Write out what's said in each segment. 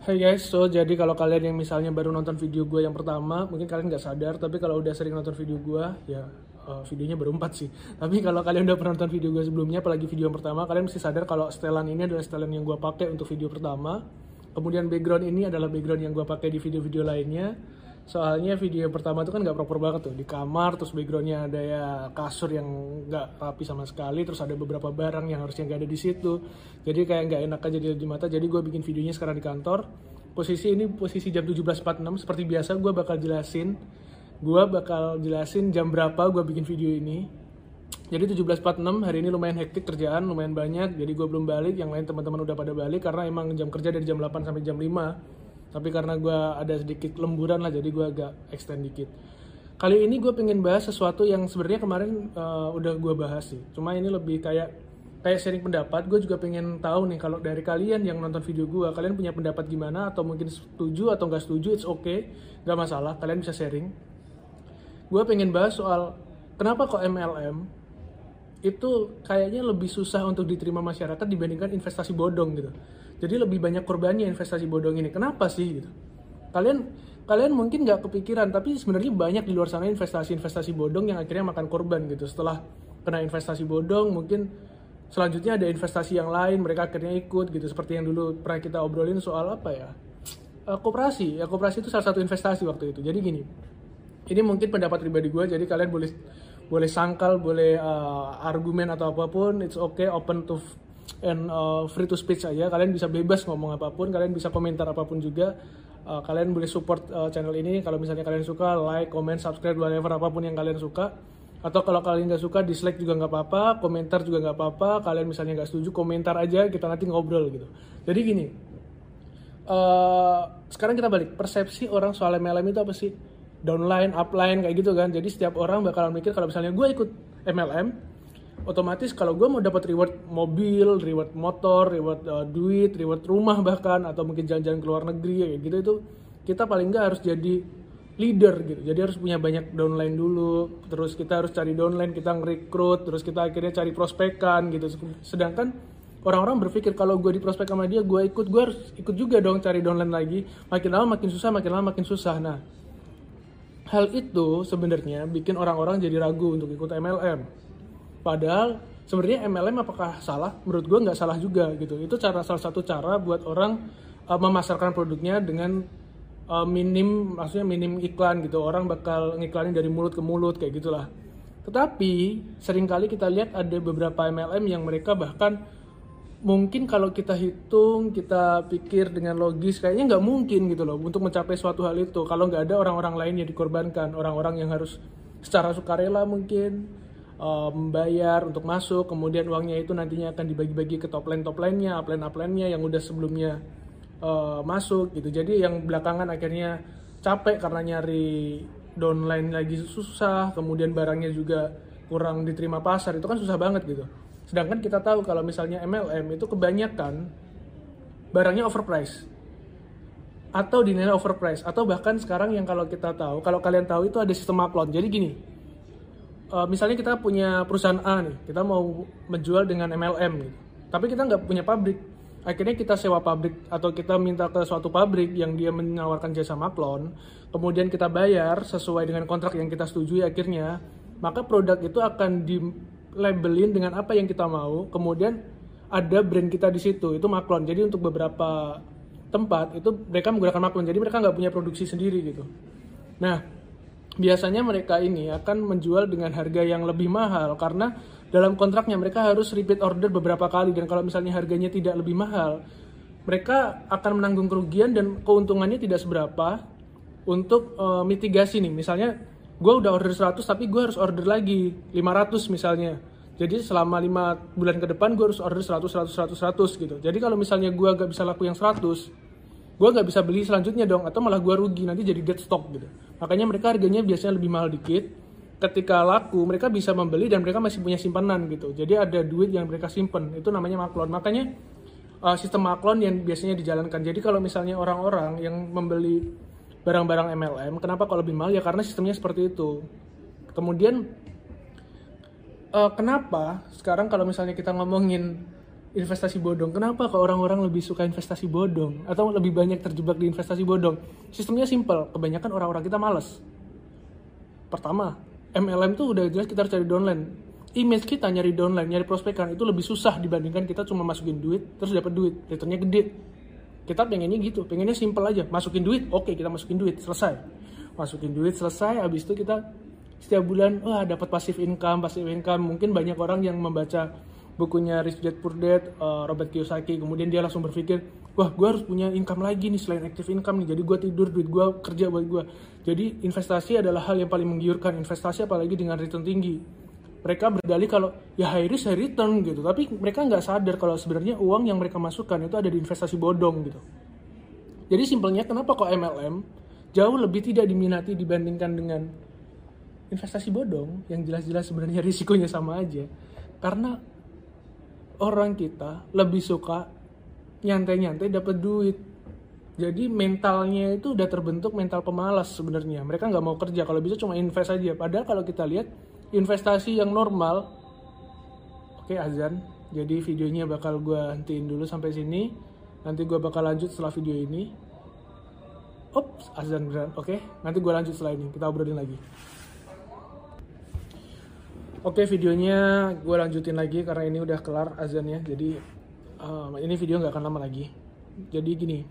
Hai guys, so jadi kalau kalian yang misalnya baru nonton video gue yang pertama, mungkin kalian nggak sadar, tapi kalau udah sering nonton video gue, ya uh, videonya berempat sih. Tapi kalau kalian udah pernah nonton video gue sebelumnya, apalagi video yang pertama, kalian mesti sadar kalau setelan ini adalah setelan yang gue pakai untuk video pertama. Kemudian background ini adalah background yang gue pakai di video-video lainnya. Soalnya video pertama itu kan nggak proper banget tuh di kamar, terus backgroundnya ada ya kasur yang nggak rapi sama sekali, terus ada beberapa barang yang harusnya nggak ada di situ. Jadi kayak nggak enak aja di mata. Jadi gue bikin videonya sekarang di kantor. Posisi ini posisi jam 17.46 seperti biasa gue bakal jelasin. Gue bakal jelasin jam berapa gue bikin video ini. Jadi 17.46 hari ini lumayan hektik kerjaan, lumayan banyak. Jadi gue belum balik, yang lain teman-teman udah pada balik karena emang jam kerja dari jam 8 sampai jam 5 tapi karena gue ada sedikit lemburan lah jadi gue agak extend dikit. Kali ini gue pengen bahas sesuatu yang sebenarnya kemarin uh, udah gue bahas sih. Cuma ini lebih kayak kayak sharing pendapat. Gue juga pengen tahu nih kalau dari kalian yang nonton video gue kalian punya pendapat gimana? Atau mungkin setuju atau nggak setuju it's okay. Nggak masalah kalian bisa sharing. Gue pengen bahas soal kenapa kok MLM itu kayaknya lebih susah untuk diterima masyarakat dibandingkan investasi bodong gitu jadi lebih banyak korbannya investasi bodong ini. Kenapa sih gitu? Kalian kalian mungkin nggak kepikiran, tapi sebenarnya banyak di luar sana investasi-investasi bodong yang akhirnya makan korban gitu. Setelah kena investasi bodong, mungkin selanjutnya ada investasi yang lain, mereka akhirnya ikut gitu. Seperti yang dulu pernah kita obrolin soal apa ya? Uh, koperasi. Ya koperasi itu salah satu investasi waktu itu. Jadi gini, ini mungkin pendapat pribadi gue, jadi kalian boleh boleh sangkal, boleh uh, argumen atau apa pun, it's okay, open to and uh, free to speech aja. Kalian bisa bebas ngomong apa pun kalian bisa komentar apa pun juga. Uh, kalian boleh support uh, channel ini. Kalau misalnya kalian suka like comment subscribe whatever apa pun yang kalian suka. Atau kalau kalian nggak suka dislike juga nggak apa-apa komentar juga nggak apa-apa. Kalian misalnya nggak setuju komentar aja kita nanti ngobrol gitu. Jadi gini uh, sekarang kita balik. Persepsi orang soal MLM itu apa sih? Downline upline kayak gitu kan. Jadi setiap orang bakal mikir kalau misalnya gue ikut MLM otomatis kalau gue mau dapat reward mobil, reward motor, reward uh, duit, reward rumah bahkan atau mungkin jalan-jalan ke luar negeri ya gitu itu kita paling nggak harus jadi leader gitu. Jadi harus punya banyak downline dulu, terus kita harus cari downline, kita ngerekrut, terus kita akhirnya cari prospekan gitu. Sedangkan orang-orang berpikir kalau gue di prospek sama dia, gue ikut, gue harus ikut juga dong cari downline lagi. Makin lama makin susah, makin lama makin susah. Nah, hal itu sebenarnya bikin orang-orang jadi ragu untuk ikut MLM Padahal sebenarnya MLM apakah salah? Menurut gue nggak salah juga gitu. Itu cara salah satu cara buat orang uh, memasarkan produknya dengan uh, minim, maksudnya minim iklan gitu. Orang bakal ngiklanin dari mulut ke mulut kayak gitulah. Tetapi sering kali kita lihat ada beberapa MLM yang mereka bahkan mungkin kalau kita hitung, kita pikir dengan logis, kayaknya nggak mungkin gitu loh untuk mencapai suatu hal itu. Kalau nggak ada orang-orang lain yang dikorbankan, orang-orang yang harus secara sukarela mungkin membayar untuk masuk, kemudian uangnya itu nantinya akan dibagi-bagi ke top line top line-nya, upline upline-nya yang udah sebelumnya uh, masuk gitu. Jadi yang belakangan akhirnya capek karena nyari downline lagi susah, kemudian barangnya juga kurang diterima pasar, itu kan susah banget gitu. Sedangkan kita tahu kalau misalnya MLM itu kebanyakan barangnya overpriced atau dinilai overpriced atau bahkan sekarang yang kalau kita tahu kalau kalian tahu itu ada sistem upload jadi gini uh, misalnya kita punya perusahaan A nih, kita mau menjual dengan MLM gitu. Tapi kita nggak punya pabrik. Akhirnya kita sewa pabrik atau kita minta ke suatu pabrik yang dia menawarkan jasa maklon, kemudian kita bayar sesuai dengan kontrak yang kita setujui akhirnya, maka produk itu akan di labelin dengan apa yang kita mau, kemudian ada brand kita di situ, itu maklon. Jadi untuk beberapa tempat itu mereka menggunakan maklon, jadi mereka nggak punya produksi sendiri gitu. Nah, biasanya mereka ini akan menjual dengan harga yang lebih mahal karena dalam kontraknya mereka harus repeat order beberapa kali dan kalau misalnya harganya tidak lebih mahal mereka akan menanggung kerugian dan keuntungannya tidak seberapa untuk uh, mitigasi nih. Misalnya gue udah order 100 tapi gue harus order lagi 500 misalnya. Jadi selama 5 bulan ke depan gue harus order 100 100 100 100 gitu. Jadi kalau misalnya gue gak bisa laku yang 100 gue nggak bisa beli selanjutnya dong atau malah gue rugi nanti jadi dead stock gitu. Makanya mereka harganya biasanya lebih mahal dikit. Ketika laku mereka bisa membeli dan mereka masih punya simpanan gitu. Jadi ada duit yang mereka simpen itu namanya maklon. Makanya uh, sistem maklon yang biasanya dijalankan. Jadi kalau misalnya orang-orang yang membeli barang-barang MLM kenapa kalau lebih mahal? Ya karena sistemnya seperti itu. Kemudian uh, kenapa sekarang kalau misalnya kita ngomongin investasi bodong. Kenapa kok orang-orang lebih suka investasi bodong atau lebih banyak terjebak di investasi bodong? Sistemnya simple, kebanyakan orang-orang kita males. Pertama, MLM tuh udah jelas kita harus cari downline. Image kita nyari downline, nyari prospekan itu lebih susah dibandingkan kita cuma masukin duit terus dapat duit, returnnya gede. Kita pengennya gitu, pengennya simple aja, masukin duit, oke kita masukin duit, selesai. Masukin duit selesai, habis itu kita setiap bulan wah dapat pasif income, pasif income. Mungkin banyak orang yang membaca bukunya Rich Dad Poor Dad uh, Robert Kiyosaki. Kemudian dia langsung berpikir wah gue harus punya income lagi nih selain active income nih. Jadi gue tidur duit gue kerja buat gue jadi investasi adalah hal yang paling menggiurkan. Investasi apalagi dengan return tinggi. Mereka berdalih kalau ya high risk high return gitu. Tapi mereka nggak sadar kalau sebenarnya uang yang mereka masukkan itu ada di investasi bodong gitu. Jadi simpelnya kenapa kok MLM jauh lebih tidak diminati dibandingkan dengan investasi bodong yang jelas-jelas sebenarnya risikonya sama aja? Karena orang kita lebih suka nyantai-nyantai dapat duit. Jadi mentalnya itu udah terbentuk mental pemalas sebenarnya. Mereka nggak mau kerja kalau bisa cuma invest aja. Padahal kalau kita lihat investasi yang normal, oke okay, azan. Jadi videonya bakal gue hentiin dulu sampai sini. Nanti gue bakal lanjut setelah video ini. Ops, azan beneran. Oke, okay, nanti gue lanjut setelah ini. Kita obrolin lagi. Oke videonya gue lanjutin lagi karena ini udah kelar azannya jadi um, ini video nggak akan lama lagi jadi gini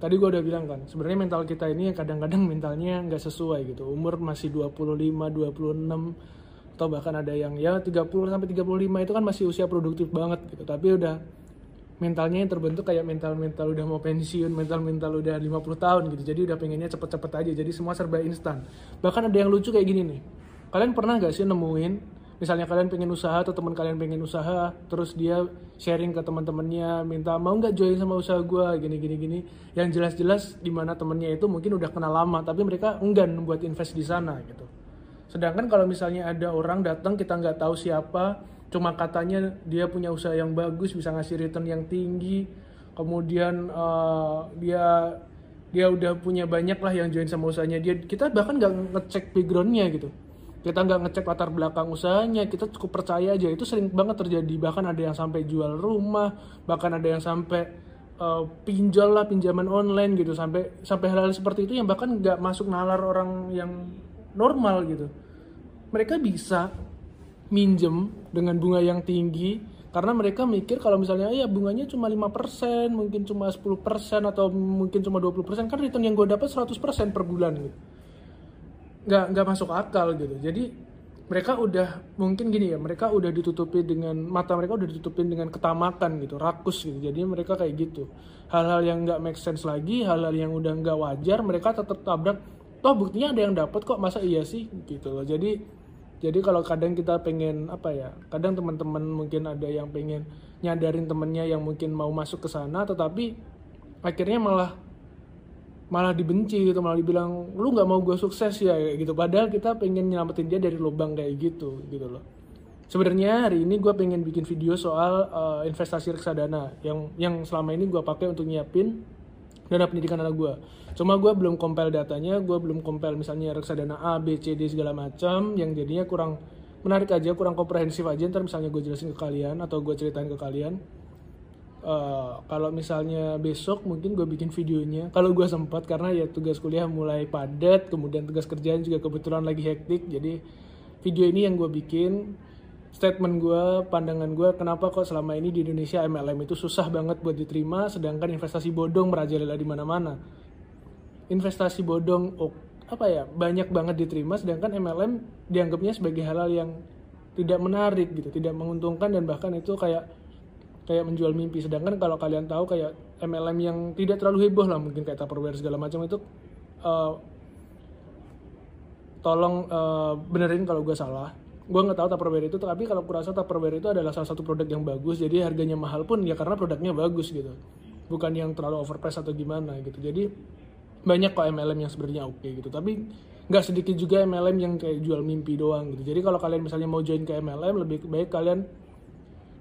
tadi gue udah bilang kan sebenarnya mental kita ini kadang-kadang mentalnya nggak sesuai gitu umur masih 25 26 atau bahkan ada yang ya 30 sampai 35 itu kan masih usia produktif banget gitu tapi udah mentalnya yang terbentuk kayak mental-mental udah mau pensiun, mental-mental udah 50 tahun gitu. Jadi udah pengennya cepet-cepet aja. Jadi semua serba instan. Bahkan ada yang lucu kayak gini nih. Kalian pernah gak sih nemuin misalnya kalian pengen usaha atau teman kalian pengen usaha terus dia sharing ke teman-temannya minta mau nggak join sama usaha gue gini gini gini. Yang jelas-jelas di mana temennya itu mungkin udah kenal lama tapi mereka enggan buat invest di sana gitu. Sedangkan kalau misalnya ada orang datang kita nggak tahu siapa cuma katanya dia punya usaha yang bagus bisa ngasih return yang tinggi kemudian uh, dia dia udah punya banyak lah yang join sama usahanya. Dia kita bahkan nggak ngecek backgroundnya gitu kita nggak ngecek latar belakang usahanya kita cukup percaya aja. Itu sering banget terjadi. Bahkan ada yang sampai jual rumah bahkan ada yang sampai uh, pinjol lah pinjaman online gitu. Sampai sampai hal-hal seperti itu yang bahkan nggak masuk nalar orang yang normal gitu. Mereka bisa minjem dengan bunga yang tinggi karena mereka mikir kalau misalnya ya bunganya cuma 5%, mungkin cuma 10% atau mungkin cuma 20% kan return yang gue dapat 100% per bulan gitu nggak nggak masuk akal gitu. Jadi mereka udah mungkin gini ya mereka udah ditutupi dengan mata mereka udah ditutupin dengan ketamakan gitu rakus gitu. Jadi mereka kayak gitu. Hal-hal yang nggak make sense lagi hal-hal yang udah nggak wajar mereka tetap tabrak toh buktinya ada yang dapat kok masa iya sih? Gitu loh. Jadi jadi kalau kadang kita pengen apa ya kadang teman-teman mungkin ada yang pengen nyadarin temennya yang mungkin mau masuk ke sana tetapi akhirnya malah malah dibenci gitu malah dibilang lu nggak mau gue sukses ya gitu. Padahal kita pengen nyelamatin dia dari lubang kayak gitu gitu loh. Sebenarnya hari ini gue pengen bikin video soal uh, investasi reksadana yang yang selama ini gue pakai untuk nyiapin dana pendidikan anak gue cuma gue belum compile datanya gue belum compile misalnya reksadana A B C D segala macam yang jadinya kurang menarik aja kurang komprehensif aja ntar misalnya gue jelasin ke kalian atau gue ceritain ke kalian uh, kalau misalnya besok mungkin gue bikin videonya. Kalau gue sempat karena ya tugas kuliah mulai padat kemudian tugas kerjaan juga kebetulan lagi hektik jadi video ini yang gue bikin. Statement gue pandangan gue kenapa kok selama ini di Indonesia MLM itu susah banget buat diterima sedangkan investasi bodong merajalela di mana-mana. Investasi bodong oh, apa ya banyak banget diterima sedangkan MLM dianggapnya sebagai hal-hal yang tidak menarik gitu tidak menguntungkan dan bahkan itu kayak kayak menjual mimpi. Sedangkan kalau kalian tahu kayak MLM yang tidak terlalu heboh lah mungkin kayak Tupperware segala macam itu uh, tolong uh, benerin kalau gue salah. Gue nggak tahu Tupperware itu tapi kalau kurasa Tupperware itu adalah salah satu produk yang bagus jadi harganya mahal pun ya karena produknya bagus gitu. Bukan yang terlalu overpriced atau gimana gitu. Jadi banyak kok MLM yang sebenarnya oke okay, gitu. Tapi nggak sedikit juga MLM yang kayak jual mimpi doang gitu. Jadi kalau kalian misalnya mau join ke MLM lebih baik kalian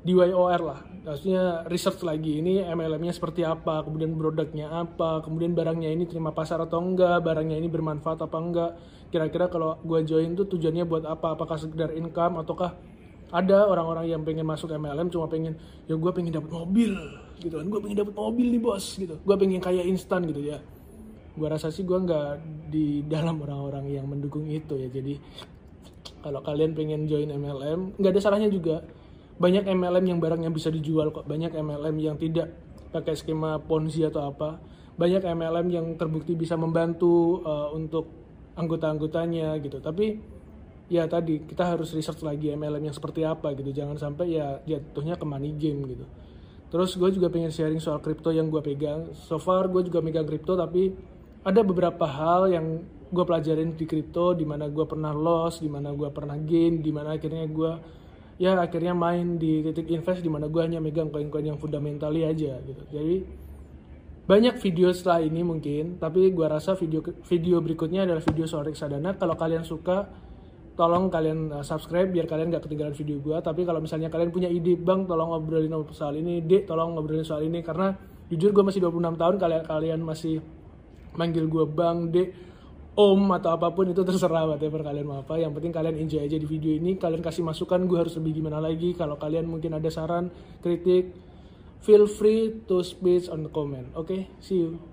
di YOR lah. Maksudnya research lagi ini MLM-nya seperti apa kemudian produknya apa kemudian barangnya ini terima pasar atau enggak barangnya ini bermanfaat apa enggak. Kira-kira kalau gue join tuh tujuannya buat apa? Apakah sekedar income ataukah ada orang-orang yang pengen masuk MLM cuma pengen ya gue pengen dapat mobil gitu kan. Gue pengen dapat mobil nih bos gitu. Gue pengen kaya instan gitu ya. Gue rasa sih gue nggak di dalam orang-orang yang mendukung itu ya. Jadi kalau kalian pengen join MLM nggak ada salahnya juga banyak MLM yang barang yang bisa dijual kok. Banyak MLM yang tidak pakai skema ponzi atau apa. Banyak MLM yang terbukti bisa membantu uh, untuk anggota-anggotanya gitu. Tapi ya tadi kita harus research lagi MLM yang seperti apa gitu. Jangan sampai ya jatuhnya ke money game gitu. Terus gue juga pengen sharing soal kripto yang gue pegang. So far gue juga megang kripto tapi ada beberapa hal yang gue pelajarin di kripto di mana gue pernah loss di mana gue pernah gain di mana akhirnya gue ya akhirnya main di titik invest di mana gue hanya megang koin-koin yang fundamentali aja gitu. Jadi banyak video setelah ini mungkin tapi gue rasa video video berikutnya adalah video soal reksadana kalau kalian suka tolong kalian uh, subscribe biar kalian gak ketinggalan video gue tapi kalau misalnya kalian punya ide bang tolong ngobrolin soal ini dek tolong ngobrolin soal ini karena jujur gue masih 26 tahun kalian kalian masih manggil gue bang dek om atau apa pun itu terserah whatever kalian mau apa. Yang penting kalian enjoy aja di video ini. Kalian kasih masukan gue harus lebih gimana lagi. Kalau kalian mungkin ada saran kritik feel free to speak on the comment. Oke okay? see you